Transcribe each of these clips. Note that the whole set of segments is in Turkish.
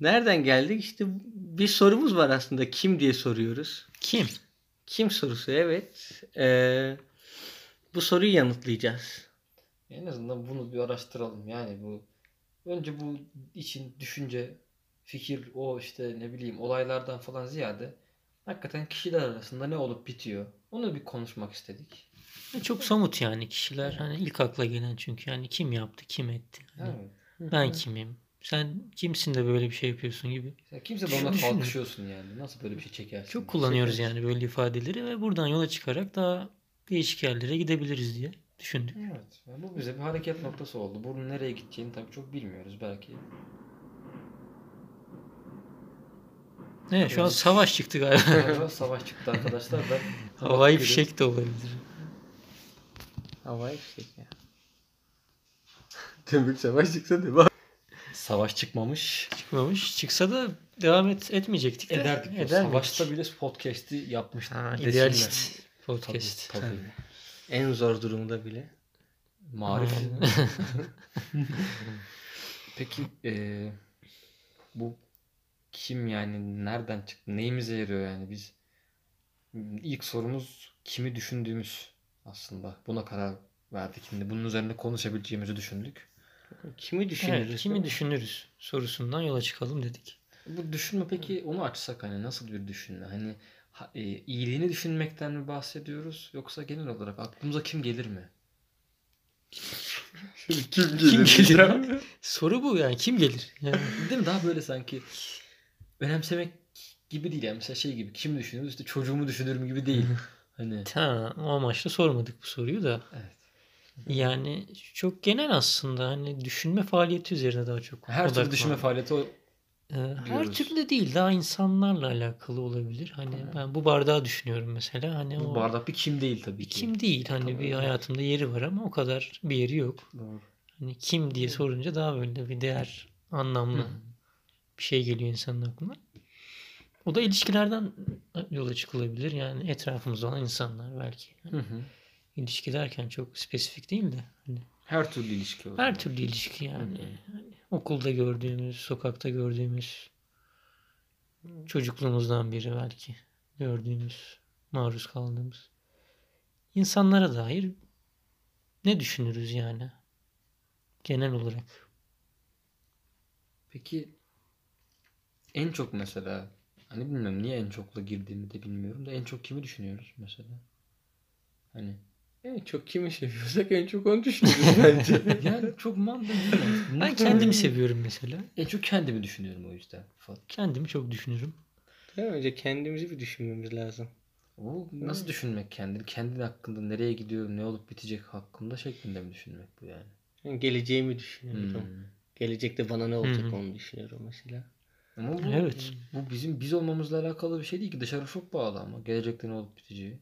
Nereden geldik? İşte bir sorumuz var aslında. Kim diye soruyoruz. Kim? Kim sorusu evet. Ee, bu soruyu yanıtlayacağız. En azından bunu bir araştıralım. Yani bu önce bu için düşünce, fikir, o işte ne bileyim olaylardan falan ziyade hakikaten kişiler arasında ne olup bitiyor. Onu bir konuşmak istedik. Çok somut yani kişiler. Hani ilk akla gelen çünkü yani kim yaptı, kim etti. Hani Evet. ben kimim? Sen kimsin de böyle bir şey yapıyorsun gibi. Sen kimse de ona Düşünün. kalkışıyorsun yani. Nasıl böyle bir şey çekersin? Çok kullanıyoruz Çekersin. yani böyle ifadeleri ve buradan yola çıkarak daha değişik yerlere gidebiliriz diye düşündük. Evet. Yani bu bize bir hareket noktası oldu. Bunun nereye gideceğini tabii çok bilmiyoruz belki. Evet şu an savaş çıktı galiba. Galiba savaş çıktı arkadaşlar. Ben Havai fişek de olabilir. Havai fişek ya. Demek savaş çıksa değil mi? Savaş çıkmamış. Çıkmamış. Çıksa da devam et, etmeyecektik de. Ederdik. Eder Eder miydik? Savaşta bile podcast'i yapmıştık. Ha, idealist Tabii, podcast. tabii. En zor durumda bile. Marif. Peki eee, bu kim yani nereden çıktı? Neyimize yarıyor yani biz? İlk sorumuz kimi düşündüğümüz aslında. Buna karar verdik şimdi. Bunun üzerine konuşabileceğimizi düşündük. Kimi düşünürüz? Evet, kimi düşünürüz sorusundan yola çıkalım dedik. Bu düşünme peki onu açsak hani nasıl bir düşünme? Hani ha- e, iyiliğini düşünmekten mi bahsediyoruz yoksa genel olarak aklımıza kim gelir mi? kim Kim gelir? Soru bu yani kim gelir? Yani Değil mi? Daha böyle sanki önemsemek gibi değil yani mesela şey gibi kim düşünürüz işte çocuğumu düşünürüm gibi değil. Hani ta, o amaçla sormadık bu soruyu da. evet. Yani çok genel aslında hani düşünme faaliyeti üzerine daha çok. Her türlü odaklandık. düşünme faaliyeti o Ee, her türlü değil daha insanlarla alakalı olabilir. Hani ben bu bardağı düşünüyorum mesela. Hani bu o bardak bir kim değil tabii ki. kim değil. Hani Tabii, bir evet. hayatımda yeri var ama o kadar bir yeri yok. Doğru. Hani kim diye sorunca daha böyle bir değer anlamlı Hı. bir şey geliyor insanın aklına. O da ilişkilerden yola çıkılabilir. Yani etrafımızda olan insanlar belki. Hı hı. İlişki derken çok spesifik değil de hani Her türlü ilişki olur. her türlü ilişki yani. Hani okulda gördüğümüz, sokakta gördüğümüz, çocukluğumuzdan beri belki gördüğümüz, maruz kaldığımız insanlara dair ne düşünürüz yani genel olarak? Peki en çok mesela hani bilmiyorum niye en çokla girdiğimi de bilmiyorum da en çok kimi düşünüyoruz mesela? Hani En çok kimi seviyorsak en çok onu düşünürüz bence. yani çok mantıklı değil mi? Ben kendimi seviyorum mesela. En çok kendimi düşünüyorum o yüzden. falan. Kendimi çok düşünürüm. Değil mi? Önce kendimizi bir düşünmemiz lazım. Bu nasıl düşünmek kendini? Kendin hakkında nereye gidiyor, ne olup bitecek hakkında şeklinde mi düşünmek bu yani? Yani geleceğimi düşünüyorum. Hmm. Gelecekte bana ne olacak hı. onu düşünüyorum mesela. Ama bu, Evet. bu bizim biz olmamızla alakalı bir şey değil ki. Dışarı çok bağlı ama. Gelecekte ne olup biteceği.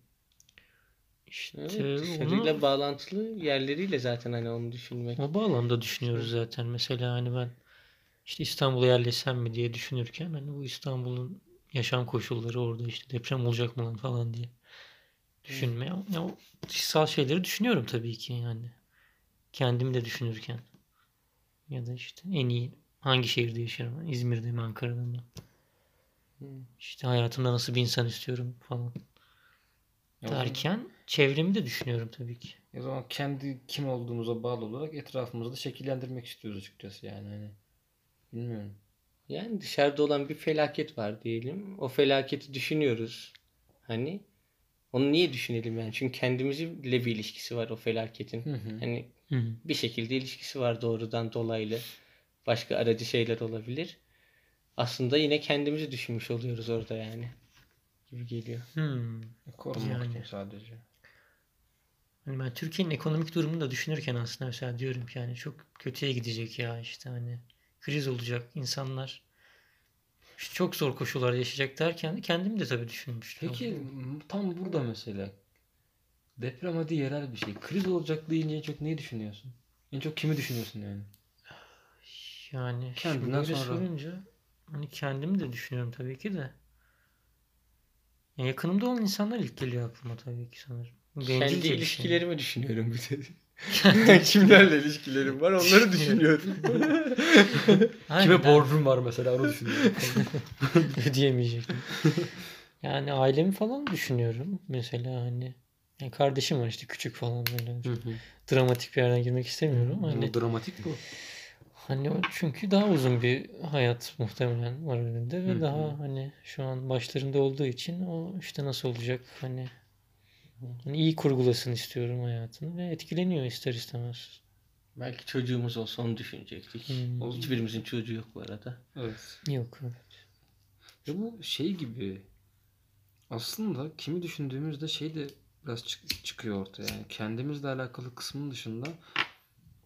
İşte Evet, onu dışarıyla bağlantılı yerleriyle zaten hani onu düşünmek. o bağlamda düşünüyoruz zaten. Mesela hani ben işte İstanbul'a yerleşsem mi diye düşünürken hani bu İstanbul'un yaşam koşulları orada işte deprem olacak mı lan falan diye düşünmeye. Ya o dışsal şeyleri düşünüyorum tabii ki yani. Kendimi de düşünürken. Ya da işte en iyi hangi şehirde yaşarım? İzmir'de mi Ankara'da mı? Hı. İşte hayatımda nasıl bir insan istiyorum falan O zaman- derken çevremi de düşünüyorum tabii ki. O zaman kendi kim olduğumuza bağlı olarak etrafımızı da şekillendirmek istiyoruz açıkçası yani hani. Bilmiyorum. Yani dışarıda olan bir felaket var diyelim. O felaketi düşünüyoruz. Hani onu niye düşünelim yani? Çünkü kendimizle bir ilişkisi var o felaketin. Hı hı. Hani Hı hı. bir şekilde ilişkisi var doğrudan dolaylı. Başka aracı şeyler olabilir. Aslında yine kendimizi düşünmüş oluyoruz orada yani. Gibi geliyor. Hmm. Korumak Yani. sadece. Hani ben Türkiye'nin ekonomik durumunu da düşünürken aslında mesela diyorum ki yani çok kötüye gidecek ya işte hani kriz olacak insanlar işte çok zor koşullar yaşayacak derken kendimi de tabii düşünmüştüm. Peki tam burada mesela deprem hadi yerel bir şey. Kriz olacak deyince en çok neyi düşünüyorsun? En çok kimi düşünüyorsun yani? yani şimdi Kendinden böyle sonra. sorunca hani kendimi de düşünüyorum tabii ki de. Ya yakınımda olan insanlar ilk geliyor aklıma tabii ki sanırım. Bencilce Kendi şey. ilişkilerimi düşünüyorum bir de. Kimlerle ilişkilerim var onları düşünüyorum. Aynen. Kime borcum var mesela onu düşünüyorum. ödeyemeyecektim. Yani ailemi falan düşünüyorum. Mesela hani yani kardeşim var işte küçük falan böyle. Dramatik bir yerden girmek istemiyorum. Hani, Bu dramatik bu. Hani o çünkü daha uzun bir hayat muhtemelen var önünde ve Hı hı. daha hani şu an başlarında olduğu için o işte nasıl olacak hani, hani iyi kurgulasın istiyorum hayatını ve etkileniyor ister istemez. Belki çocuğumuz olsa onu düşünecektik. Hmm. O Hiçbirimizin çocuğu yok bu arada. Evet. Yok. Ya bu şey gibi aslında kimi düşündüğümüzde şey de biraz çık- çıkıyor ortaya. Yani kendimizle alakalı kısmın dışında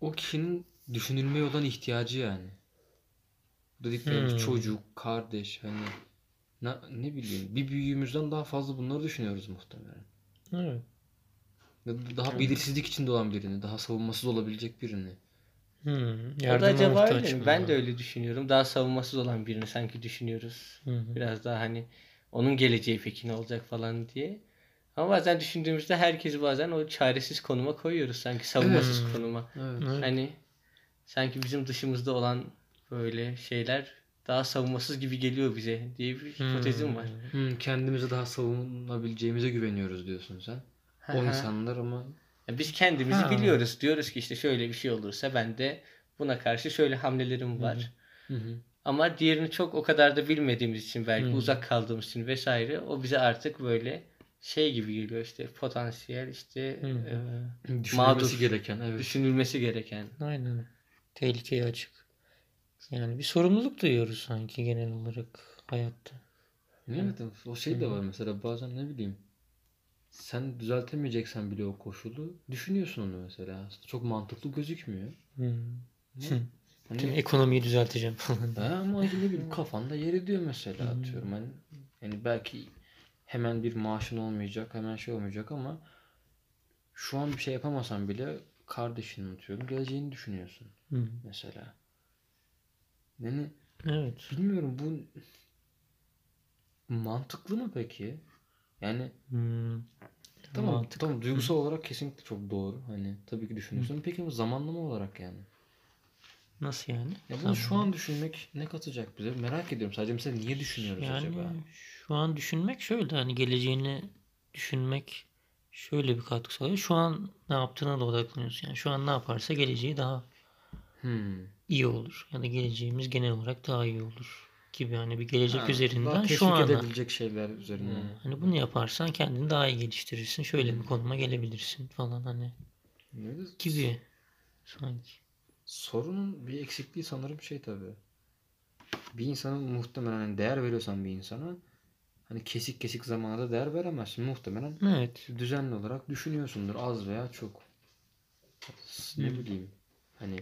o kişinin düşünülmeye olan ihtiyacı yani. Dediklerimiz Hmm. çocuk, kardeş hani ne, ne bileyim bir büyüğümüzden daha fazla bunları düşünüyoruz muhtemelen. Evet. Daha belirsizlik içinde olan birini, daha savunmasız olabilecek birini. Hmm. O da acaba öyle mi? Ben de öyle düşünüyorum. Daha savunmasız olan birini sanki düşünüyoruz. Hı hı. Biraz daha hani onun geleceği peki ne olacak falan diye. Ama bazen düşündüğümüzde herkesi bazen o çaresiz konuma koyuyoruz sanki savunmasız Evet. konuma. Evet. Evet. Hani sanki bizim dışımızda olan böyle şeyler daha savunmasız gibi geliyor bize diye bir hipotezim var. Hmm, kendimize daha savunabileceğimize güveniyoruz diyorsun sen. O Hı hı. insanlar ama Ya Biz kendimizi Ha. biliyoruz. Diyoruz ki işte şöyle bir şey olursa ben de buna karşı şöyle hamlelerim var. Hı hı. Ama diğerini çok o kadar da bilmediğimiz için belki Hı. uzak kaldığımız için vesaire o bize artık böyle şey gibi geliyor işte potansiyel işte Hı. e, düşünülmesi Mağdur. gereken evet. düşünülmesi gereken. Aynen. Tehlikeye açık. Yani bir sorumluluk duyuyoruz sanki genel olarak hayatta. Evet, o şey de var mesela bazen ne bileyim sen düzeltemeyeceksen bile o koşulu düşünüyorsun onu mesela. Aslında çok mantıklı gözükmüyor. Hmm. Tüm Hani, ekonomiyi düzelteceğim falan. ha, ama ne bileyim kafanda yer ediyor mesela Hmm. atıyorum. Hani, yani belki hemen bir maaşın olmayacak, hemen şey olmayacak ama şu an bir şey yapamasan bile kardeşini unutuyorum. Geleceğini düşünüyorsun Hmm. mesela. Yani Evet. bilmiyorum bu mantıklı mı peki? Yani Hmm. Tamam, Mantık. tamam duygusal olarak kesinlikle çok doğru. Hani tabii ki düşünüyorsun. Peki ama zamanlama olarak yani. Nasıl yani? Ya bunu Tamam. şu an düşünmek ne katacak bize? Merak ediyorum. Sadece mesela niye düşünüyoruz Yani acaba? şu an düşünmek şöyle hani geleceğini düşünmek şöyle bir katkı sağlıyor. Şu an ne yaptığına da odaklanıyorsun. Yani şu an ne yaparsa geleceği daha Hmm. iyi olur. Ya da geleceğimiz genel olarak daha iyi olur gibi hani bir gelecek Ha, üzerinden şu ana edebilecek şeyler üzerine. Hmm. hani bunu yaparsan kendini daha iyi geliştirirsin. Şöyle Hmm. bir konuma gelebilirsin falan hani Böyle gibi sanki. Sorunun bir eksikliği sanırım şey tabii. Bir insanın muhtemelen hani değer veriyorsan bir insana hani kesik kesik zamana da değer veremezsin. Muhtemelen Evet. düzenli olarak düşünüyorsundur az veya çok. Ne Hmm. bileyim hani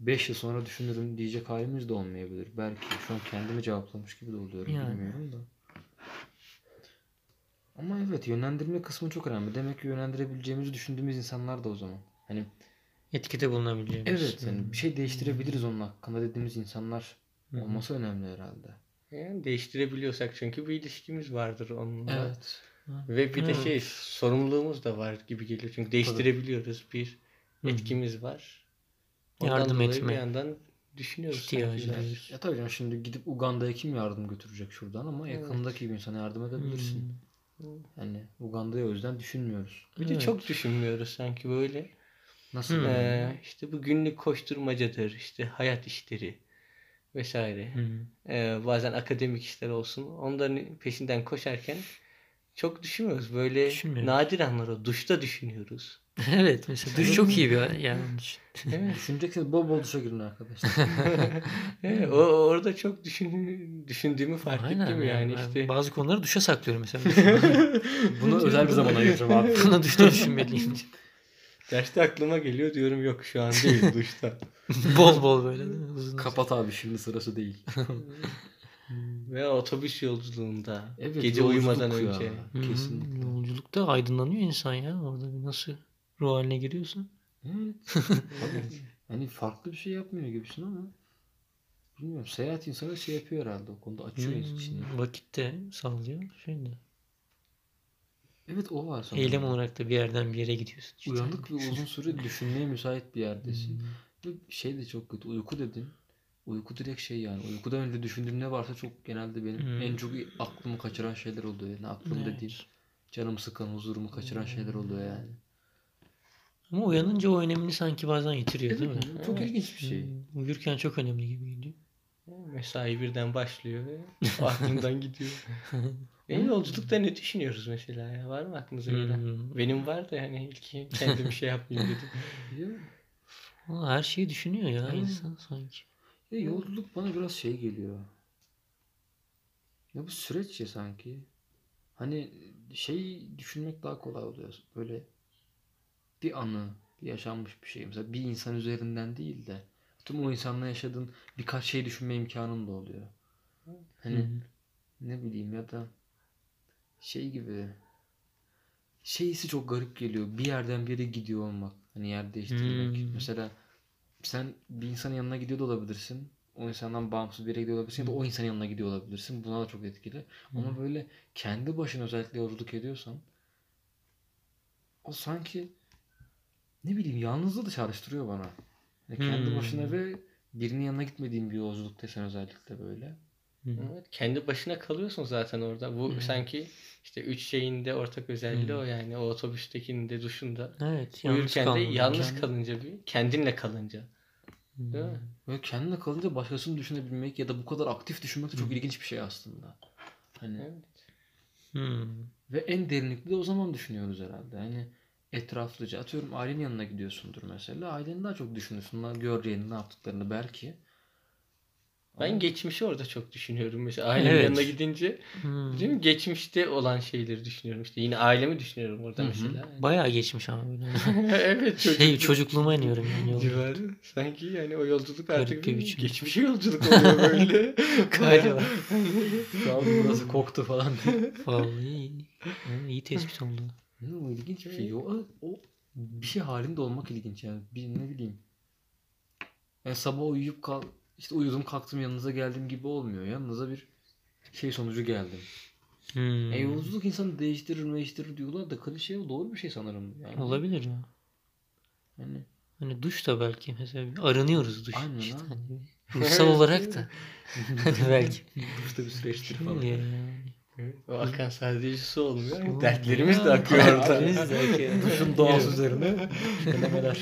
5 yıl sonra düşünürüm diyecek halimiz de olmayabilir. Belki şu an kendimi cevaplamış gibi de oluyorum Yani. bilmiyorum da. Ama evet yönlendirme kısmı çok önemli. Demek ki yönlendirebileceğimizi düşündüğümüz insanlar da o zaman. Hani Etkide bulunabileceğimiz. evet yani bir şey değiştirebiliriz onun hakkında dediğimiz insanlar olması önemli herhalde. Yani değiştirebiliyorsak çünkü bir ilişkimiz vardır onunla. Evet. Ve bir de Evet. şey sorumluluğumuz da var gibi geliyor. Çünkü değiştirebiliyoruz. Bir etkimiz var. Ondan Yardım etme bir yandan düşünüyoruz. ihtiyacı sanki. duyuyoruz. Ya tabii canım şimdi gidip Uganda'ya kim yardım götürecek şuradan ama Evet. yakındaki bir insana yardım edebilirsin. Hmm. Yani Uganda'ya o yüzden düşünmüyoruz. Bir de Evet. çok düşünmüyoruz sanki böyle. Nasıl Hmm. Ee, işte bu günlük koşturmacadır, işte hayat işleri vesaire. Hı. Ee, bazen akademik işler olsun. Onların peşinden koşarken çok düşünmüyoruz. Böyle nadir anları duşta düşünüyoruz. evet mesela duş çok iyi bir yani. Evet. Düşünecekseniz bol bol duşa girin arkadaşlar. Evet, o orada çok düşün, düşündüğümü fark Aynen ettim yani Ben işte. Bazı konuları duşa saklıyorum mesela. Bunu özel bir zaman ayıracağım abi. Buna duşta düşünmeliyim. Derste aklıma geliyor diyorum yok şu an değil duşta. bol bol böyle. değil mi? Uzun Kapat abi şimdi sırası değil. Veya otobüs yolculuğunda Evet, gece uyumadan ya. önce. Hı hı. Kesinlikle. Yolculukta aydınlanıyor insan ya. Orada bir nasıl ruh haline giriyorsa. Evet. Hani farklı bir şey yapmıyor gibisin ama bilmiyorum seyahat insanı şey yapıyor herhalde o konuda açıyor Hmm, içini. Vakit de sağlıyor. Şey de. Evet o var sanırım. Eylem olarak da bir yerden bir yere gidiyorsun. işte. Uyanık ve uzun süre düşünmeye müsait bir yerdesin. Hmm. Ve şey de çok kötü. Uyku dedin. Uyku direkt şey yani. Uykudan önce düşündüğüm ne varsa çok genelde benim Hmm. en çok aklımı kaçıran şeyler oluyor. Yani aklım Evet. dediğim canımı sıkan, huzurumu kaçıran şeyler oluyor yani. Ama uyanınca o önemini sanki bazen yitiriyor değil mi? Evet, çok Evet. ilginç bir şey. Hmm, Uyurken çok önemli gibi geliyor. Mesai birden başlıyor ve aklından gidiyor. Benim yolculukta ne düşünüyoruz mesela ya? Var mı aklınıza gelen? Hmm. Benim var da yani ilk kendim şey yapmayayım dedim. Ya, Ama her şeyi düşünüyor ya Aynen. insan sanki. ya yolculuk bana biraz şey geliyor. Ya bu süreç ya sanki. Hani şey düşünmek daha kolay oluyor. Böyle bir anı, bir yaşanmış bir şey. Mesela bir insan üzerinden değil de tüm o insanla yaşadığın birkaç şey düşünme imkanın da oluyor. Hani Hı. ne bileyim ya da şey gibi şeysi çok garip geliyor. Bir yerden bir yere gidiyor olmak. Hani yer değiştirmek. Hmm. Mesela sen bir insanın yanına gidiyor da olabilirsin. O insandan bağımsız bir yere gidiyor olabilirsin ya da o insanın yanına gidiyor olabilirsin. Buna da çok etkili. Ama böyle kendi başına özellikle yolculuk ediyorsan o sanki ne bileyim yalnızlığı da çağrıştırıyor bana. Yani kendi Hmm. başına ve birinin yanına gitmediğin bir yolculuktaysan özellikle böyle. Hı. Evet, kendi başına kalıyorsun zaten orada. Bu Hı. sanki işte üç şeyin de ortak özelliği Hı. o yani. O otobüstekinin de duşunda. Evet Uyurken de yalnız Kendi- kalınca bir kendinle kalınca. Değil mi? Böyle kendine kalınca başkasını düşünebilmek ya da bu kadar aktif düşünmek de çok Hı. ilginç bir şey aslında. Hani Evet. Hı. ve en derinlikli de o zaman düşünüyoruz herhalde. Hani etraflıca atıyorum ailenin yanına gidiyorsundur mesela. Aileni daha çok düşünürsün. Göreceğini, ne yaptıklarını belki. Ben Ama- geçmişi orada çok düşünüyorum. Mesela ailemin Evet. yanına gidince Hı. değil mi? geçmişte olan şeyleri düşünüyorum. İşte yine ailemi düşünüyorum orada Hı hı. mesela. Bayağı geçmiş ama böyle. evet şey çocukluk çocukluğuma iniyorum yani civarı. Sanki yani o yolculuk Garip artık bir biçim. geçmişe yolculuk oluyor böyle. Galiba. Kaldı burası koktu falan diye. Vallahi iyi. İyi tespit oldu. Ne o ilginç bir şey. O, o bir şey halinde olmak ilginç yani. Bir ne bileyim. Yani sabah uyuyup kal işte uyudum kalktım yanınıza geldim gibi olmuyor. Yanınıza bir şey sonucu geldim. Hmm. E yolculuk insanı değiştirir değiştirir diyorlar da klişe doğru bir şey sanırım. Yani, Olabilir ya. Yani Hani duş da belki mesela bir arınıyoruz duş. Aynen işte hani ruhsal olarak da. Hani belki. duşta bir süreçtir falan. Yani. Evet, o akan sadece su olmuyor. Olmuyor. Dertlerimiz de akıyor orada. Duşun doğası üzerine denemeler.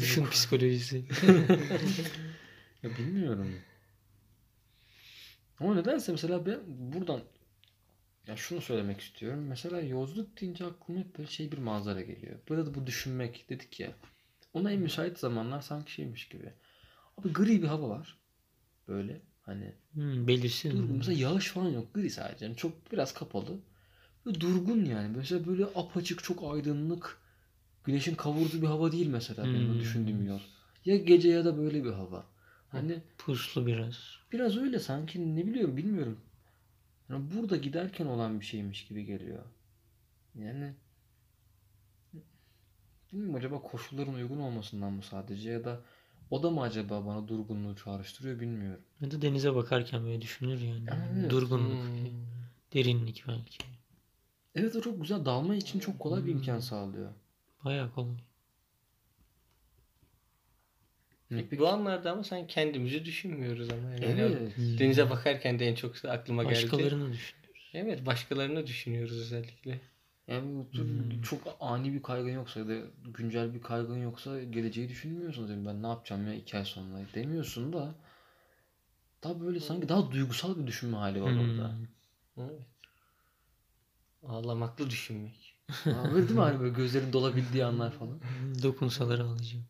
Duşun psikolojisi. Ya bilmiyorum. Ama nedense mesela ben buradan ya şunu söylemek istiyorum. Mesela yolculuk deyince aklıma hep böyle şey bir manzara geliyor. Burada da bu düşünmek dedik ya. Ona en müsait zamanlar sanki şeymiş gibi. Abi gri bir hava var. Böyle hani Hmm, belirsin. durgun. Mesela yağış falan yok. Gri sadece. Yani çok biraz kapalı. Ve durgun yani. Mesela böyle apaçık çok aydınlık. Güneşin kavurduğu bir hava değil mesela benim Hmm. düşündüğüm yol. Ya gece ya da böyle bir hava. Hani Puslu biraz. Biraz öyle sanki ne biliyorum bilmiyorum. Yani burada giderken olan bir şeymiş gibi geliyor. Yani bilmiyorum acaba koşulların uygun olmasından mı sadece ya da o da mı acaba bana durgunluğu çağrıştırıyor bilmiyorum. Ya da denize bakarken böyle düşünür yani. Evet. Durgunluk, Hmm. derinlik belki. Evet o çok güzel dalma için çok kolay bir imkan Hmm. sağlıyor. Bayağı kolay. Peki? Bu anlarda ama sen kendimizi düşünmüyoruz ama. Yani Evet. Hmm. Denize bakarken de en çok aklıma geldi. Başkalarını düşünüyoruz. Evet başkalarını düşünüyoruz özellikle. Yani Hmm. çok ani bir kaygın yoksa ya da güncel bir kaygın yoksa geleceği düşünmüyorsun. Yani ben ne yapacağım ya iki ay sonra demiyorsun da daha böyle sanki daha duygusal bir düşünme hali var orada. Hmm. Evet. Ağlamaklı düşünmek. Öyle değil mi hani böyle gözlerin dolabildiği anlar falan. Dokunsaları alacağım.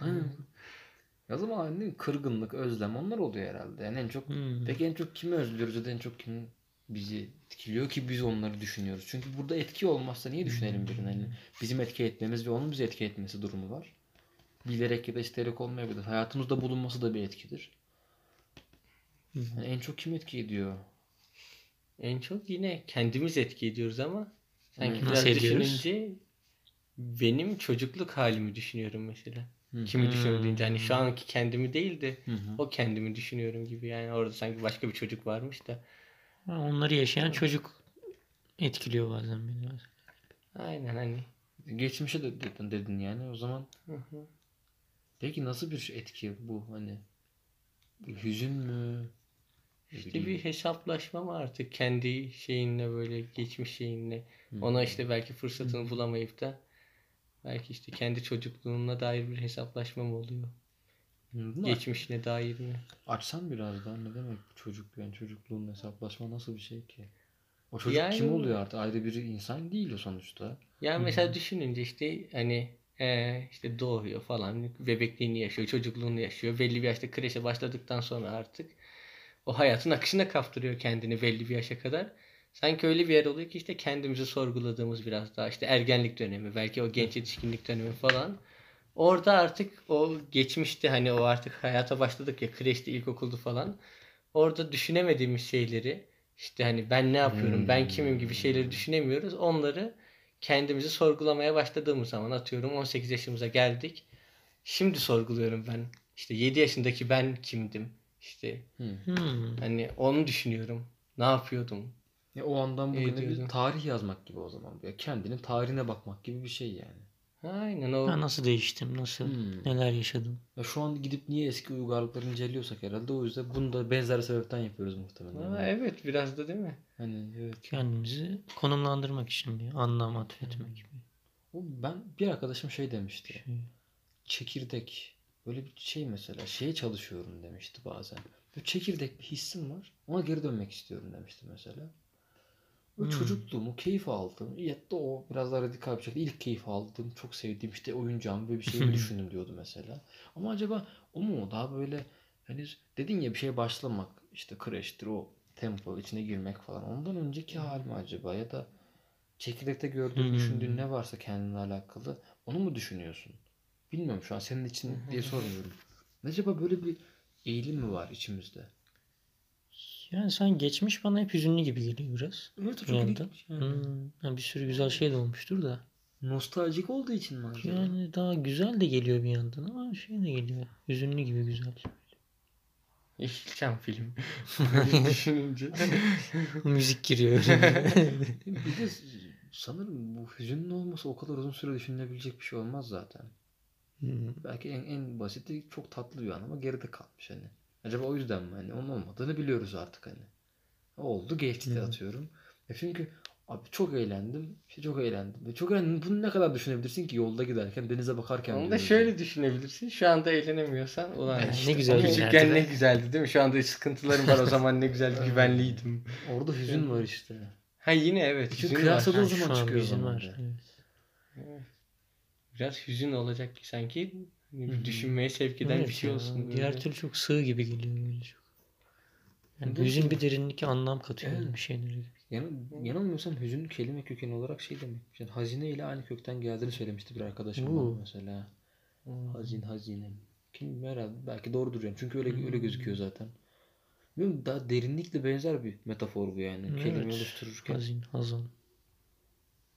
Aynen. Ya zaman hani kırgınlık, özlem onlar oluyor herhalde. Yani en çok Hmm. peki en çok kimi özlüyoruz ya da en çok kim bizi etkiliyor ki biz onları düşünüyoruz. Çünkü burada etki olmazsa niye düşünelim birini? Hani bizim etki etmemiz ve onun bizi etki etmesi durumu var. Bilerek ya da isteyerek olmayabilir. Hayatımızda bulunması da bir etkidir. Yani en çok kim etki ediyor? En çok yine kendimiz etki ediyoruz ama sanki Hmm. biraz Nasıl ediyoruz? düşününce benim çocukluk halimi düşünüyorum mesela. Hı. Kimi Hmm. düşündüğünce hani şu anki kendimi değil de Hı hı. o kendimi düşünüyorum gibi yani orada sanki başka bir çocuk varmış da. Onları yaşayan çocuk etkiliyor bazen beni. Aynen hani. Geçmişe de dedin, dedin yani o zaman Hı hı. peki nasıl bir etki bu hani hüzün mü? İşte bir hesaplaşma mı artık kendi şeyinle böyle geçmiş şeyinle. Hı. Ona işte belki fırsatını bulamayıp da belki işte kendi çocukluğuna dair bir hesaplaşma mı oluyor? Bunu Geçmişine dair mi? Açsan biraz daha ne demek çocuk yani çocukluğun hesaplaşma nasıl bir şey ki? O çocuk Yani- kim oluyor artık? Ayrı bir insan değil o sonuçta. Ya mesela düşününce işte hani eee, işte doğuyor falan bebekliğini yaşıyor, çocukluğunu yaşıyor. Belli bir yaşta kreşe başladıktan sonra artık o hayatın akışına kaptırıyor kendini belli bir yaşa kadar. Sanki öyle bir yer oluyor ki işte kendimizi sorguladığımız biraz daha işte ergenlik dönemi, belki o genç yetişkinlik dönemi falan. Orada artık o geçmişte hani o artık hayata başladık ya kreşte, ilkokulda falan. Orada düşünemediğimiz şeyleri işte hani ben ne yapıyorum, ben kimim gibi şeyleri düşünemiyoruz. Onları kendimizi sorgulamaya başladığımız zaman atıyorum 18 yaşımıza geldik. Şimdi sorguluyorum ben. İşte 7 yaşındaki ben kimdim? İşte Hı. Hmm. hani onu düşünüyorum. Ne yapıyordum? Ya o andan bugüne bir tarih yazmak gibi o zaman. Ya kendinin tarihine bakmak gibi bir şey yani. Aynen o. Ben nasıl değiştim, nasıl, Hmm. neler yaşadım. Ya şu an gidip niye eski uygarlıkları inceliyorsak herhalde o yüzden bunu da benzer sebepten yapıyoruz muhtemelen. Aa, evet biraz da değil mi? Hani evet. Kendimizi konumlandırmak için bir anlam atfetmek gibi. O ben bir arkadaşım şey demişti. Şey. Çekirdek böyle bir şey mesela şeye çalışıyorum demişti bazen. Bu çekirdek bir hissim var. Ona geri dönmek istiyorum demişti mesela. Hmm. çocukluğumu keyif aldığım, yatta o biraz daha radikal bir şekilde ilk keyif aldığım, çok sevdiğim işte oyuncağım böyle bir şeyi düşündüm diyordu mesela. Ama acaba o mu daha böyle henüz dedin ya bir şeye başlamak işte crash'tir o tempo içine girmek falan. Ondan önceki hal mi acaba ya da çekirdekte gördüğün, Hmm. düşündüğün ne varsa kendine alakalı onu mu düşünüyorsun? Bilmiyorum şu an senin için diye sormuyorum. Acaba böyle bir eğilim mi var içimizde? Yani sen geçmiş bana hep hüzünlü gibi geliyor biraz. Evet Bir yandan. Hmm. Yani bir sürü güzel şey de olmuştur da. Nostaljik olduğu için mi acaba? Yani daha güzel de geliyor bir yandan ama şey de geliyor. Hüzünlü gibi güzel. Yeşilçam film. Düşününce. Müzik giriyor. Bir de sanırım bu hüzünlü olması o kadar uzun süre düşünülebilecek bir şey olmaz zaten. Hmm. Belki en, en basiti çok tatlı bir an ama geride kalmış hani. Acaba o yüzden mi? Hani onun olmadığını biliyoruz artık hani. Oldu geçti Hmm. atıyorum. E çünkü abi çok eğlendim. İşte çok eğlendim. Ve çok eğlendim. Bunu ne kadar düşünebilirsin ki yolda giderken denize bakarken. Onu da şöyle düşünebilirsin. Şu anda eğlenemiyorsan ulan Ne işte güzel küçükken ne güzeldi değil mi? Şu anda sıkıntılarım var o zaman ne güzel güvenliydim. yani. Orada hüzün var işte. Ha yine evet. Çünkü kıyasladığı Ha, zaman çıkıyor hüzün var. Evet. Biraz hüzün olacak ki sanki düşünmeye sevk eden Evet bir şey ya, olsun. Diğer böyle. türlü çok sığ gibi geliyor böyle çok. Yani Değil hüzün mi? bir derinlik anlam katıyor Evet. bir şeylere. Yan, yanılmıyorsam hüzün kelime kökeni olarak şey demek. Yani hazine ile aynı kökten geldiğini söylemişti bir arkadaşım bana mesela. Hmm. Hazin hazine. Kim herhalde belki doğrudur yani. Çünkü öyle öyle Hmm. gözüküyor zaten. Bilmiyorum daha derinlikle benzer bir metafor bu yani. Kelime Evet. oluştururken. Hazin, hazan.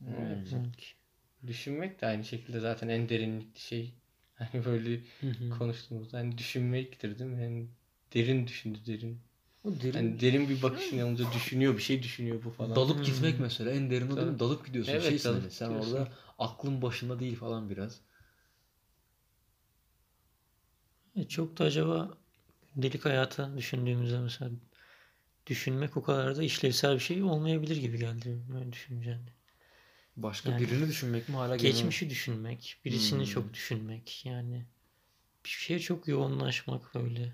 Evet. Hmm. Düşünmek de aynı şekilde zaten en derinlikli şey. Hani böyle konuştuğumuzda hani düşünmektir değil mi? Yani derin düşündü derin. O derin Hani derin bir bakışın yanında düşünüyor bir şey düşünüyor bu falan. dalıp Hmm. gitmek mesela en derin o değil mi? Dalıp gidiyorsun. Evet, Şeysin dalıp hani, sen gidiyorsun. orada aklın başında değil falan biraz. E, çok da acaba gündelik hayata düşündüğümüzde mesela düşünmek o kadar da işlevsel bir şey olmayabilir gibi geldi böyle düşününce. Başka Yani birini düşünmek mi hala Geçmişi düşünmek, birisini Hmm. çok düşünmek yani bir şeye çok yoğunlaşmak böyle.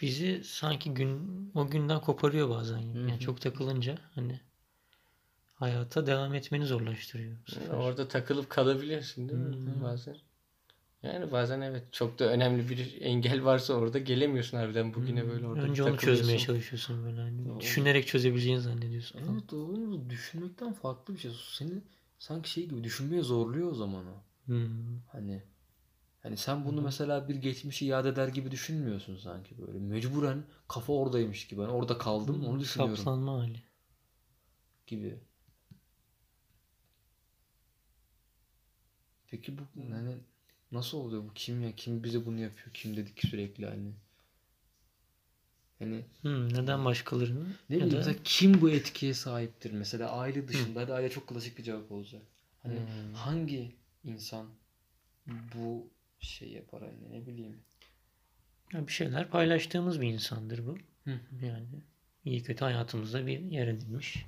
Bizi sanki gün o günden koparıyor bazen. Yani hı. çok takılınca hani hayata devam etmeni zorlaştırıyor. Yani orada takılıp kalabiliyorsun değil mi Hmm. bazen? Yani bazen evet çok da önemli bir engel varsa orada gelemiyorsun harbiden bugüne Hmm. böyle orada Önce onu çözmeye çalışıyorsun böyle hani. O- Düşünerek çözebileceğini zannediyorsun. falan. Evet onu düşünmekten farklı bir şey. Seni sanki şey gibi düşünmeye zorluyor o zaman o. Hmm. Hani hani sen bunu hı. mesela bir geçmişi yad eder gibi düşünmüyorsun sanki böyle. Mecburen kafa oradaymış gibi. Hani orada kaldım onu düşünüyorum Saplanma hali. gibi. Peki bu hani nasıl oluyor bu kim ya? Kim bize bunu yapıyor? Kim dedik sürekli hani? Hani Hmm, neden başkalarını? ne bileyim mesela kim bu etkiye sahiptir? Mesela aile dışında. Hadi aile çok klasik bir cevap olacak. Hani Hmm. hangi insan bu şey yapar hani ne bileyim. Ya bir şeyler paylaştığımız bir insandır bu. Hı. Yani iyi kötü hayatımızda bir yer edinmiş.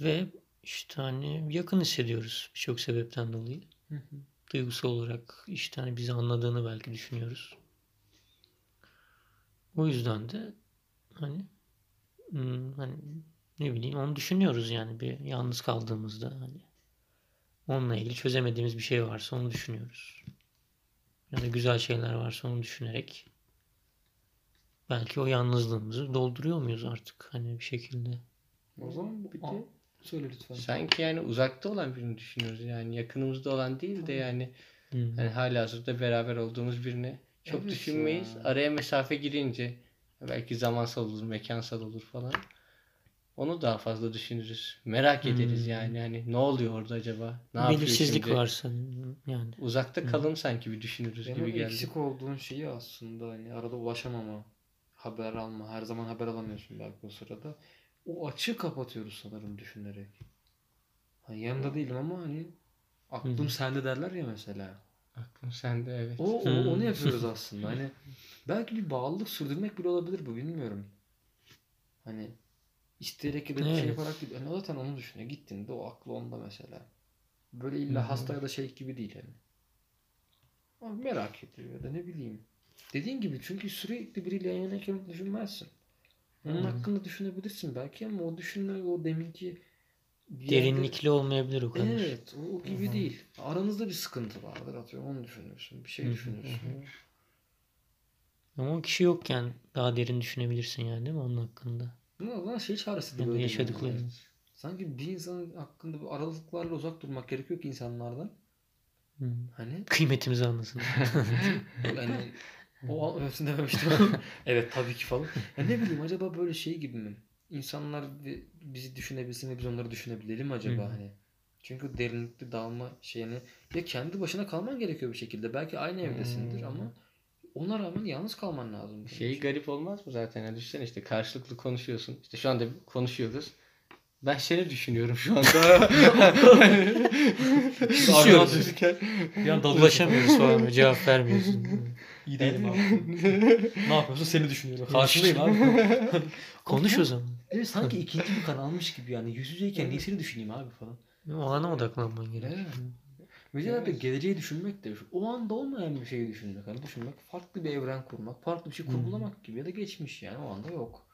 Ve işte hani yakın hissediyoruz birçok sebepten dolayı. Hı hı. Duygusal olarak işte hani bizi anladığını belki düşünüyoruz. O yüzden de hani hmm, hani ne bileyim onu düşünüyoruz yani bir yalnız kaldığımızda hani onunla ilgili çözemediğimiz bir şey varsa onu düşünüyoruz. Ya da güzel şeyler varsa onu düşünerek belki o yalnızlığımızı dolduruyor muyuz artık hani bir şekilde. O zaman bir Aa. Söyle lütfen. Sanki yani uzakta olan birini düşünüyoruz yani yakınımızda olan değil de yani Hmm. hani halihazırda beraber olduğumuz birini çok Evet düşünmeyiz. ya. Araya mesafe girince belki zamansal olur, mekansal olur falan. Onu daha fazla düşünürüz. Merak ederiz Hmm. yani hani ne oluyor orada acaba? Ne yapıyor Belirsizlik şimdi? varsa yani. Uzakta kalın sanki bir düşünürüz Benim gibi geldi. eksik olduğun şeyi aslında hani arada ulaşamama, haber alma, her zaman haber alamıyorsun belki o sırada. O açığı kapatıyoruz sanırım düşünerek. Hani yanında değilim ama hani aklım Hı sende derler ya mesela. Aklım sende evet. O, o- onu yapıyoruz aslında. Hani belki bir bağlılık sürdürmek bile olabilir bu bilmiyorum. Hani isteyerek ya da bir şey Evet. yaparak değil. Yani o zaten onu düşünüyor. Gittiğinde o aklı onda mesela. Böyle illa hasta ya da şey gibi değil yani. Ama merak ediyor ya da ne bileyim. Dediğin gibi çünkü sürekli biriyle yan yanayken düşünmezsin. Onun Hı. hakkında düşünebilirsin belki ama o düşünme o deminki yerde- Derinlikli olmayabilir o kadar. Evet, o, o gibi hı. değil. Aranızda bir sıkıntı vardır atıyorum onu düşünürsün. Bir şey düşünürsün. Ama o kişi yokken daha derin düşünebilirsin yani değil mi onun hakkında? Ama zaman şey çaresi de Yani böyle yaşadıklarını. geliyor. Sanki bir insanın hakkında bu aralıklarla uzak durmak gerekiyor ki insanlardan. Hmm. Hani Kıymetimizi anlasın. yani o an öylesine dememiştim. evet tabii ki falan. Ya ne bileyim acaba böyle şey gibi mi? İnsanlar bi- bizi düşünebilsin ve biz onları düşünebilelim mi acaba Hı. hani? Çünkü derinlikli dalma şeyini ya kendi başına kalman gerekiyor bir şekilde. Belki aynı evdesindir Hmm. ama ona rağmen yalnız kalman lazım. Şey için. garip olmaz mı zaten? Yani düşünsene işte karşılıklı konuşuyorsun. İşte şu anda konuşuyoruz. Ben seni düşünüyorum şu anda. Susuyoruz. Bir an dalıyorsun. Ulaşamıyoruz falan cevap vermiyorsun. İyi değilim abi. ne yapıyorsun? Seni düşünüyorum. Karşındayım abi. Konuş o zaman. Evet sanki ikinci bir kanalmış gibi yani. Yüz yüzeyken niye seni düşüneyim abi falan. O ana odaklanman gerekiyor. Evet. Bir de abi geleceği düşünmek de o anda olmayan bir şeyi düşünmek. Hani düşünmek farklı bir evren kurmak, farklı bir şey kurgulamak gibi ya da geçmiş yani o anda yok.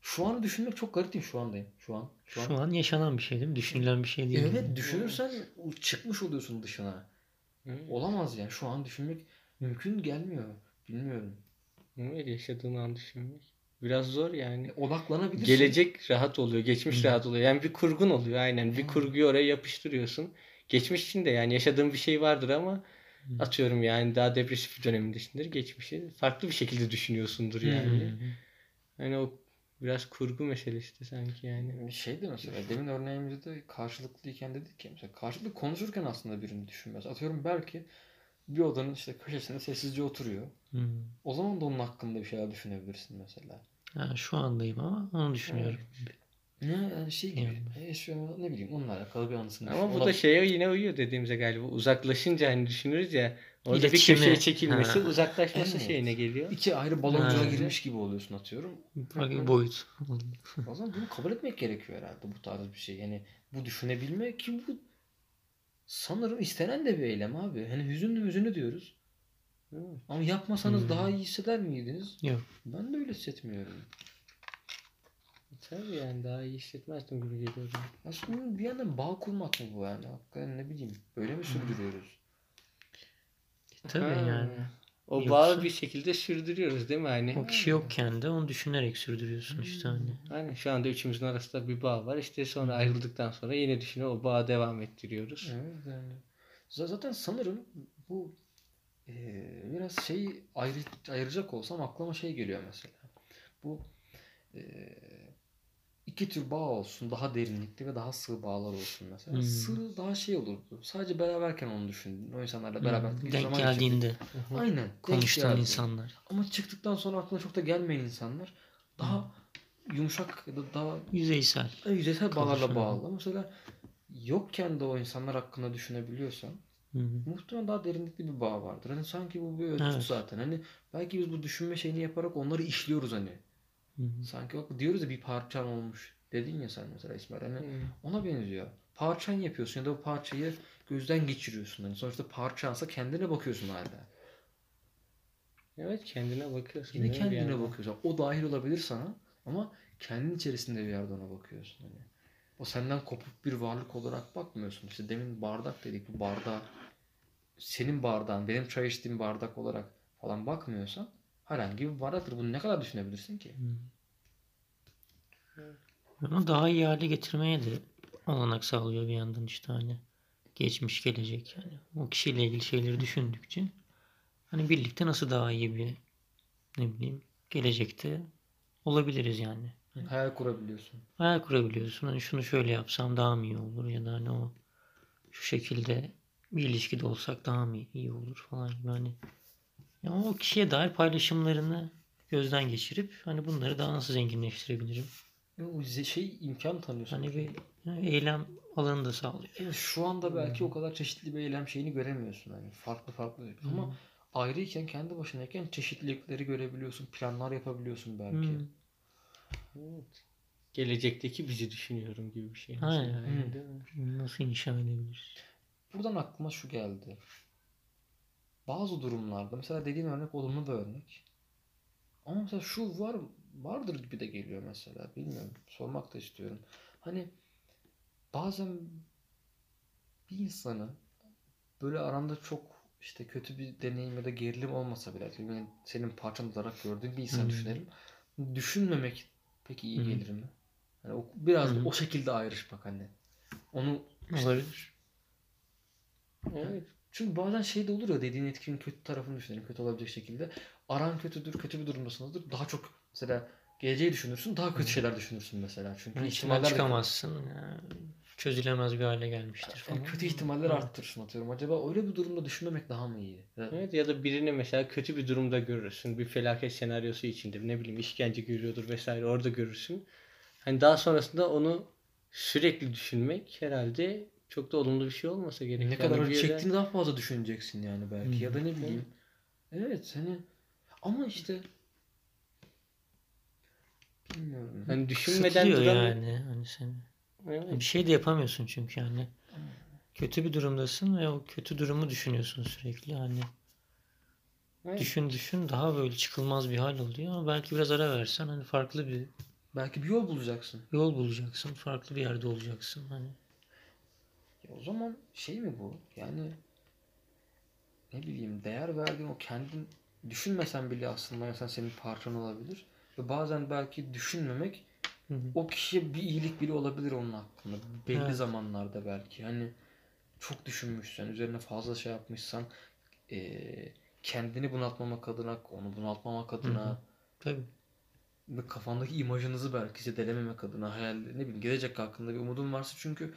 Şu an düşünmek çok garip değil mi? Şu andayım. Şu an. Şu an. Şu an yaşanan bir şey değil mi? Düşünülen bir şey değil. Evet yani. düşünürsen o çıkmış oluyorsun dışına. Hı. Olamaz yani. Şu an düşünmek mümkün gelmiyor. Bilmiyorum. Evet, yaşadığın an düşünmek. Biraz zor yani. Odaklanabilirsin. Gelecek rahat oluyor, geçmiş Hı. rahat oluyor. Yani bir kurgun oluyor aynen. Bir Hı. kurguyu oraya yapıştırıyorsun. Geçmiş için de yani yaşadığın bir şey vardır ama Hı. atıyorum yani daha depresif bir dönemindesindir. Geçmişi farklı bir şekilde düşünüyorsundur yani. Hı. Hani o biraz kurgu meselesi de sanki yani. Bir şey de mesela demin örneğimizde karşılıklıyken dedik ya mesela karşılıklı konuşurken aslında birini düşünmez. Atıyorum belki bir odanın işte köşesinde sessizce oturuyor. Hı. O zaman da onun hakkında bir şeyler düşünebilirsin mesela. Ha, şu andayım ama onu düşünüyorum. Ne yani şey gibi. Yani. E, ne bileyim onunla alakalı bir anısını Ama bu da şeye yine uyuyor dediğimize galiba. Uzaklaşınca hani düşünürüz ya. Orada bir köşeye çekilmesi, Ha. uzaklaşması Evet. şeyine geliyor. İki ayrı baloncuğa girmiş gibi oluyorsun atıyorum. Farklı boyut. O zaman bunu kabul etmek gerekiyor herhalde bu tarz bir şey. Yani bu düşünebilme ki bu sanırım istenen de bir eylem abi. Hani hüzünlü hüzünlü diyoruz. Evet. Ama yapmasanız Hmm. daha iyi hisseder miydiniz? Yok. Ben de öyle hissetmiyorum. Tabii yani daha iyi hissetmezdim gibi geliyor. Aslında bir yandan bağ kurmak mı bu yani? Hakikaten ne bileyim. Böyle mi sürdürüyoruz? Tabii Ha. yani. O Yoksa- bağı bir şekilde sürdürüyoruz değil mi hani? O kişi yokken de onu düşünerek sürdürüyorsun işte hani. Hani şu anda üçümüzün arasında bir bağ var. İşte sonra ayrıldıktan sonra yine düşünüyor o bağı devam ettiriyoruz. Evet yani. Zaten sanırım bu eee, biraz şey ayrı, ayıracak olsam aklıma şey geliyor mesela. Bu eee, iki tür bağ olsun. Daha derinlikli ve daha sığ bağlar olsun mesela. Hmm. Sığ daha şey olurdu. Sadece beraberken onu düşündün. O insanlarla beraber Hmm, denk zaman geldiğinde geçirdin. Aynen. konuştuğun insanlar. Ama çıktıktan sonra aklına çok da gelmeyen insanlar daha yumuşak ya da daha Yüzeysel. yüzeysel bağlarla bağlı. Mesela yokken de o insanlar hakkında düşünebiliyorsan Hı hı. muhtemelen daha derinlikli bir bağ vardır. Hani sanki bu bir ölçüt Evet. zaten. Hani belki biz bu düşünme şeyini yaparak onları işliyoruz hani. Hı hı. Sanki bak diyoruz ya bir parçan olmuş. Dedin ya sen mesela İsmail. Hani ona benziyor. Parçan yapıyorsun ya da o parçayı gözden geçiriyorsun. Hani sonuçta parçansa kendine bakıyorsun hala. Evet kendine bakıyorsun. Yine kendine bakıyorsun. O dahil olabilir sana ama kendin içerisinde bir yerde ona bakıyorsun. Hani. O senden kopuk bir varlık olarak bakmıyorsun. İşte demin bardak dedik. Bu bardağa senin bardağın, benim çay içtiğim bardak olarak falan bakmıyorsan herhangi bir bardaktır. Bunu ne kadar düşünebilirsin ki? Ama daha iyi hale getirmeye de olanak sağlıyor bir yandan işte hani geçmiş gelecek yani o kişiyle ilgili şeyleri düşündükçe hani birlikte nasıl daha iyi bir ne bileyim gelecekte olabiliriz yani. Hayal kurabiliyorsun. Hayal kurabiliyorsun. Hani şunu şöyle yapsam daha mı iyi olur ya da hani o şu şekilde bir ilişkide olsak daha mı iyi olur falan gibi hani. Ya o kişiye dair paylaşımlarını gözden geçirip hani bunları daha nasıl zenginleştirebilirim? O şey imkan tanıyorsun. Hani bir eylem alanı da sağlıyor. Evet, şu anda belki o kadar çeşitli bir eylem şeyini göremiyorsun. Hani farklı farklı. Ama ayrıyken kendi başınayken çeşitlilikleri görebiliyorsun. Planlar yapabiliyorsun belki. Hmm. Evet. Gelecekteki bizi düşünüyorum gibi bir şey. Aynen. Hı. değil mi? Nasıl inşa edebiliriz? Buradan aklıma şu geldi. Bazı durumlarda mesela dediğin örnek olumlu bir örnek. Ama mesela şu var vardır gibi de geliyor mesela. Bilmiyorum. Sormak da istiyorum. Hani bazen bir insanı böyle aranda çok işte kötü bir deneyim ya da gerilim olmasa bile yani senin parçan olarak gördüğün bir insan Hmm. düşünelim. Düşünmemek peki iyi gelir mi? Hani o, biraz Hmm. o şekilde ayrışmak hani. Onu Olabilir. Evet. Çünkü bazen şey de olur ya dediğin etkinin kötü tarafını düşünelim. Kötü olabilecek şekilde. Aran kötüdür, kötü bir durumdasınızdır. Daha çok mesela geleceği düşünürsün. Daha kötü şeyler düşünürsün mesela. Çünkü Yani ihtimaller de- çıkamazsın. ya, Çözülemez bir hale gelmiştir falan. Yani kötü ihtimaller Evet. arttırırsın atıyorum. Acaba öyle bir durumda düşünmemek daha mı iyi? Ya- Evet ya da birini mesela kötü bir durumda görürsün. Bir felaket senaryosu içinde ne bileyim işkence görüyordur vesaire orada görürsün. Hani daha sonrasında onu sürekli düşünmek herhalde çok da olumlu bir şey olmasa gerek. Ne Yani kadar acı yere- çektiğini daha fazla düşüneceksin yani belki. Hı. Ya da ne bileyim. Evet hani ama işte bilmiyorum. Hani düşünmeden duramıyor. yani. Hani sen Evet. bir şey de yapamıyorsun çünkü yani. Kötü bir durumdasın ve o kötü durumu düşünüyorsun sürekli. Hani Evet. düşün düşün daha böyle çıkılmaz bir hal oluyor ama belki biraz ara versen hani farklı bir Belki bir yol bulacaksın. yol bulacaksın. Farklı bir yerde olacaksın. Hani Ya o zaman şey mi bu? Yani ne bileyim değer verdiğin o kendin düşünmesen bile aslında mesela senin parçan olabilir. Ve bazen belki düşünmemek Hı hı. o kişiye bir iyilik bile olabilir onun hakkında. Belli Evet. zamanlarda belki. Hani çok düşünmüşsen, üzerine fazla şey yapmışsan eee, kendini bunaltmamak adına, onu bunaltmamak adına tabii. kafandaki imajınızı belki zedelememek adına hayal ne bileyim gelecek hakkında bir umudun varsa çünkü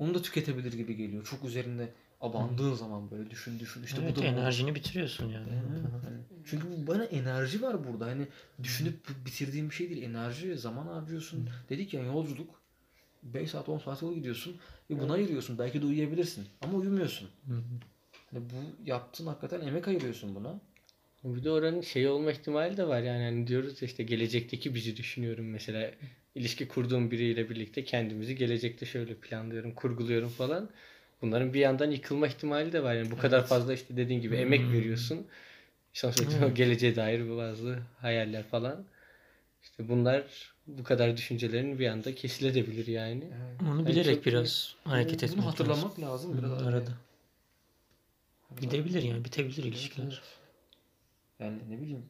onu da tüketebilir gibi geliyor. Çok üzerinde abandığın zaman böyle düşün düşün işte evet, bu da bu. enerjini bitiriyorsun yani. Hani çünkü bu bana enerji var burada. Hani düşünüp bitirdiğim bir şey değil. Enerji, zaman harcıyorsun. Dedik ya yolculuk. 5 saat 10 saat yol gidiyorsun ve buna ayırıyorsun. Belki de uyuyabilirsin ama uyumuyorsun. Hı hı. Hani bu yaptığın hakikaten emek ayırıyorsun buna. Bir de oranın şey olma ihtimali de var yani hani diyoruz ya işte gelecekteki bizi düşünüyorum mesela ilişki kurduğum biriyle birlikte kendimizi gelecekte şöyle planlıyorum, kurguluyorum falan. Bunların bir yandan yıkılma ihtimali de var yani bu kadar Evet. fazla işte dediğin gibi emek Hmm. veriyorsun. Sonuçta Evet. geleceğe dair bazı hayaller falan. İşte bunlar bu kadar düşüncelerin bir anda kesilebilir yani. Onu Yani bilerek çok- biraz hareket etmek lazım. hatırlamak lazım. Biraz hani- arada. Gidebilir yani bitebilir ilişkiler. Evet. Yani ne bileyim.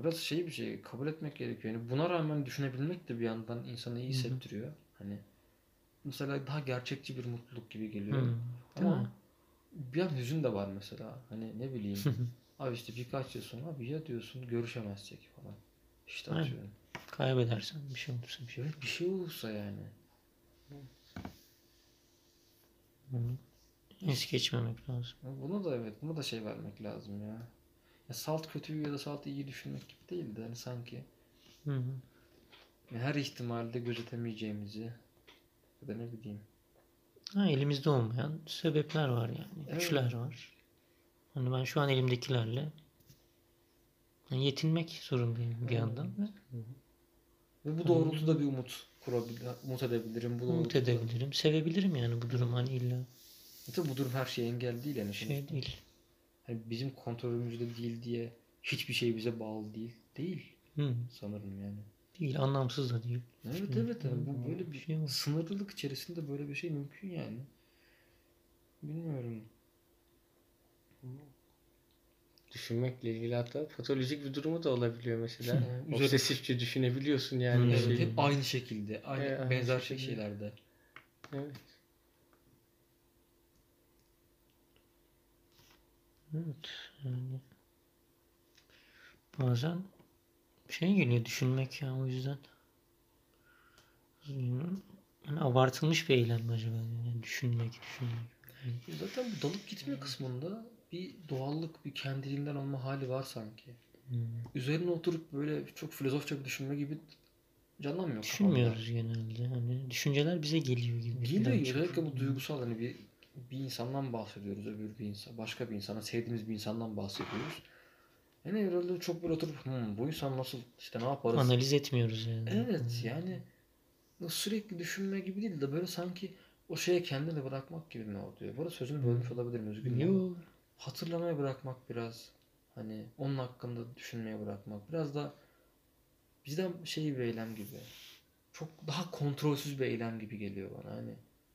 Biraz şey bir şey kabul etmek gerekiyor. Yani buna rağmen düşünebilmek de bir yandan insanı iyi hissettiriyor. Hani mesela daha gerçekçi bir mutluluk gibi geliyor. Hı, değil Ama mi? bir an hüzün de var mesela. Hani ne bileyim. abi işte birkaç yıl sonra abi ya diyorsun görüşemezsek falan. İşte Aynen. atıyorum. kaybedersen bir şey olursa bir şey. Evet bir şey olursa yani. Bunu es geçmemek lazım. Buna da evet buna da şey vermek lazım ya. Ya salt kötüyü ya da salt iyi düşünmek gibi değil de hani sanki Hı hı. her ihtimalde gözetemeyeceğimizi ya da ne bileyim. Ha, elimizde olmayan sebepler var yani. Evet. Güçler var. Hani ben şu an elimdekilerle hani yetinmek zorundayım bir yandan. Ve Ve bu doğrultuda bir umut kurabilir, umut edebilirim. Bu umut edebilirim. Sevebilirim yani bu durum hani illa Tabii bu durum her şeye engel değil yani. şey değil. Hani bizim kontrolümüzde değil diye hiçbir şey bize bağlı değil. Değil Hı, sanırım yani. değil. Anlamsız da değil. Evet evet yani bu böyle bir şey var. sınırlılık içerisinde böyle bir şey mümkün yani. Bilmiyorum. Düşünmekle ilgili hatta patolojik bir durumu da olabiliyor mesela. Üzeri- Obsesifçe düşünebiliyorsun yani. bir. Evet, şeyi. hep aynı şekilde, aynı Evet, aynı benzer şekilde. şeylerde. Evet. Evet. Yani bazen şey geliyor düşünmek ya o yüzden. Yani abartılmış bir eylem acaba? Yani düşünmek, düşünmek. Zaten bu dalıp gitme kısmında bir doğallık, bir kendiliğinden olma hali var sanki. Hmm. Üzerine oturup böyle çok filozofça bir düşünme gibi canlanmıyor kafamda. Düşünmüyoruz genelde. Hani düşünceler bize geliyor gibi. Geliyor özellikle bu duygusal hani bir bir insandan bahsediyoruz öbür bir insan başka bir insana sevdiğimiz bir insandan bahsediyoruz. Yani herhalde çok böyle oturup "Hmm, bu insan nasıl işte ne yaparız? Analiz etmiyoruz yani. Evet yani sürekli düşünme gibi değil de böyle sanki o şeye kendini bırakmak gibi mi oluyor? Bu arada sözünü bölmüş olabilirim özgür dilerim. Yo. Hatırlamaya bırakmak biraz hani onun hakkında düşünmeye bırakmak biraz da bizden şey bir eylem gibi. Çok daha kontrolsüz bir eylem gibi geliyor bana hani.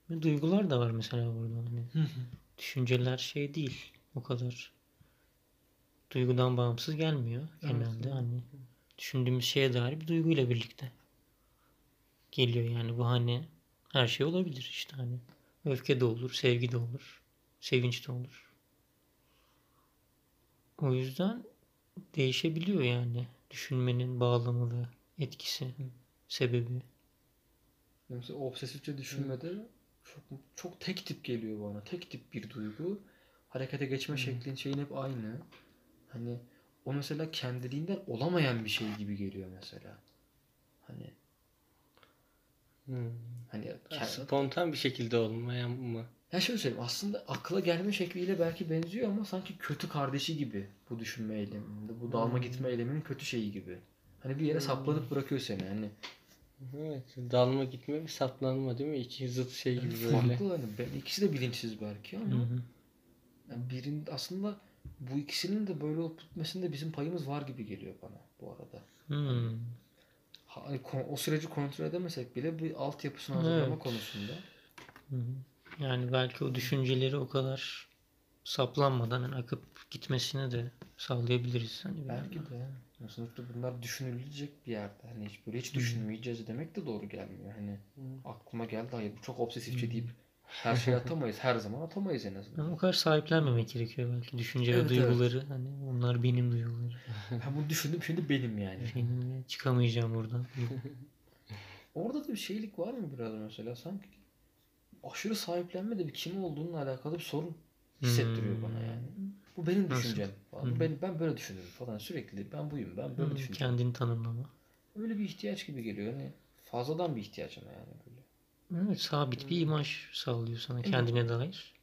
Duygular da var mesela burada. Hani düşünceler şey değil. O kadar duygudan bağımsız gelmiyor genelde. evet. Hani düşündüğümüz şeye dair bir duyguyla birlikte geliyor yani bu hani her şey olabilir işte hani öfke de olur, sevgi de olur, sevinç de olur. O yüzden değişebiliyor yani düşünmenin bağlamı ve etkisi, sebebi. Mesela obsesifçe düşünmede çok çok tek tip geliyor bana. Tek tip bir duygu. Harekete geçme şeklin şeyin hep aynı. Hani o mesela kendiliğinden olamayan bir şey gibi geliyor mesela. Hani Hmm. hani ke- Spontan bir şekilde olmayan mı? ya şöyle söyleyeyim aslında akla gelme şekliyle belki benziyor ama sanki kötü kardeşi gibi bu düşünme eyleminde. Bu dalma Hmm. gitme eyleminin kötü şeyi gibi. Hani bir yere saplanıp bırakıyor seni. Hani Evet. Dalma gitme bir saplanma değil mi? İki zıt şey gibi böyle. farklı hani ben ikisi de bilinçsiz belki ama Hı hı. Yani birin aslında bu ikisinin de böyle olup bitmesinde bizim payımız var gibi geliyor bana bu arada. Hmm. Ha- hani o süreci kontrol edemesek bile bir altyapısını hazırlama Evet. konusunda. Hı hı. Yani belki o düşünceleri o kadar saplanmadan hani akıp gitmesini de sağlayabiliriz. Hani Belki de. Yani Sonuçta bunlar düşünülecek bir yerde. Hani hiç böyle hiç Hı. düşünmeyeceğiz demek de doğru gelmiyor. Hani Hı. aklıma geldi hayır bu çok obsesifçe Hı. deyip her şeyi atamayız. Her zaman atamayız en azından. Ama o kadar sahiplenmemek gerekiyor belki. Düşünce Evet, ve duyguları. Hani onlar benim duygularım. Ben bunu düşündüm şimdi benim yani. Benim çıkamayacağım buradan. Orada da bir şeylik var mı biraz mesela sanki aşırı sahiplenme de bir kim olduğununla alakalı bir sorun hissettiriyor Hmm. bana yani. Bu benim Nasıl? düşüncem falan. Ben, ben böyle düşünüyorum falan sürekli. Ben buyum ben böyle Hı, düşünüyorum. Kendini tanımlama. Öyle bir ihtiyaç gibi geliyor. Hani fazladan bir ihtiyaç ama yani böyle. Evet sabit bir imaj sağlıyor sana Evet. kendine dair.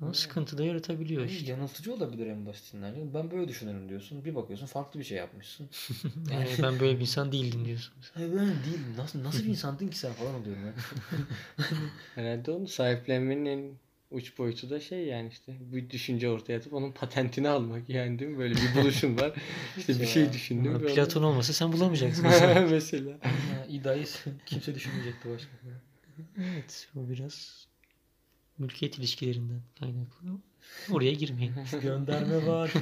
Ama Evet. sıkıntı da yaratabiliyor Yani işte. yanıltıcı olabilir en basitinden. Yani ben böyle düşünüyorum diyorsun. Bir bakıyorsun farklı bir şey yapmışsın. Yani ben böyle bir insan değildim diyorsun. Hayır ben değilim. Nasıl, nasıl bir insandın ki sen falan oluyorum ben. Herhalde onu sahiplenmenin en uç boyutu da şey yani işte bir düşünce ortaya atıp onun patentini almak yani değil mi? Böyle bir buluşum var. İşte bir şey düşündüm. Ama ve onu- Platon olmasa sen bulamayacaksın. mesela. Ha, İda'yı kimse düşünmeyecekti başka. evet o biraz mülkiyet ilişkilerinden kaynaklı. Oraya girmeyin. Gönderme var.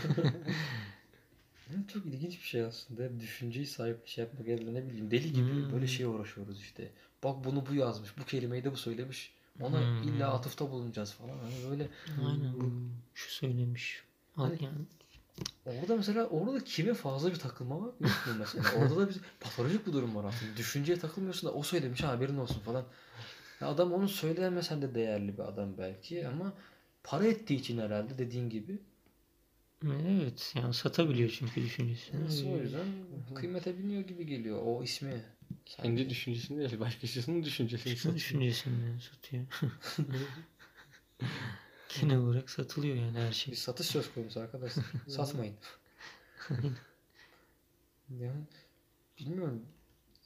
çok ilginç bir şey aslında. Hep düşünceyi sahip şey yapmak elde ne bileyim. Deli gibi Hmm. böyle şeye uğraşıyoruz işte. Bak bunu bu yazmış. Bu kelimeyi de bu söylemiş. Ona Hmm. illa atıfta bulunacağız falan. Hani böyle Aynen şu söylemiş. Hani- Yani Orada mesela orada da kime fazla bir takılma var mı mesela? Orada da bir patolojik bir durum var aslında. Düşünceye takılmıyorsun da o söylemiş ha, haberin olsun falan. Ya adam onu söyleyemesen de değerli bir adam belki ama para ettiği için herhalde dediğin gibi. Evet yani satabiliyor çünkü düşüncesini. Nasıl o yüzden kıymete biniyor gibi geliyor o ismi. Kendi düşüncesini değil, başkasının düşüncesini satıyor. düşüncesinden satıyor. Genel olarak satılıyor yani her şey. Bir satış söz konusu arkadaşlar. Satmayın. yani bilmiyorum.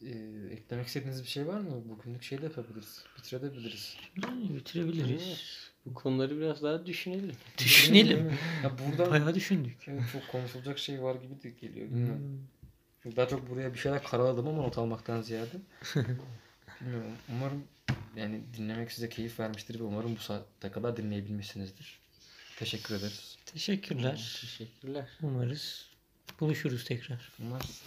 Ee, eklemek istediğiniz bir şey var mı? Bugünlük şey de yapabiliriz. Bitirebiliriz. Yani bitirebiliriz. Evet. Bu konuları biraz daha düşünelim. Düşünelim. Ya buradan Bayağı düşündük. evet, çok konuşulacak şey var gibi de geliyor. Bilmiyorum. Hmm. Daha çok buraya bir şeyler karaladım ama not almaktan ziyade. Bilmiyorum. Umarım yani dinlemek size keyif vermiştir ve umarım bu saate kadar dinleyebilmişsinizdir. Teşekkür ederiz. Teşekkürler. Teşekkürler. Umarız buluşuruz tekrar. Umarız.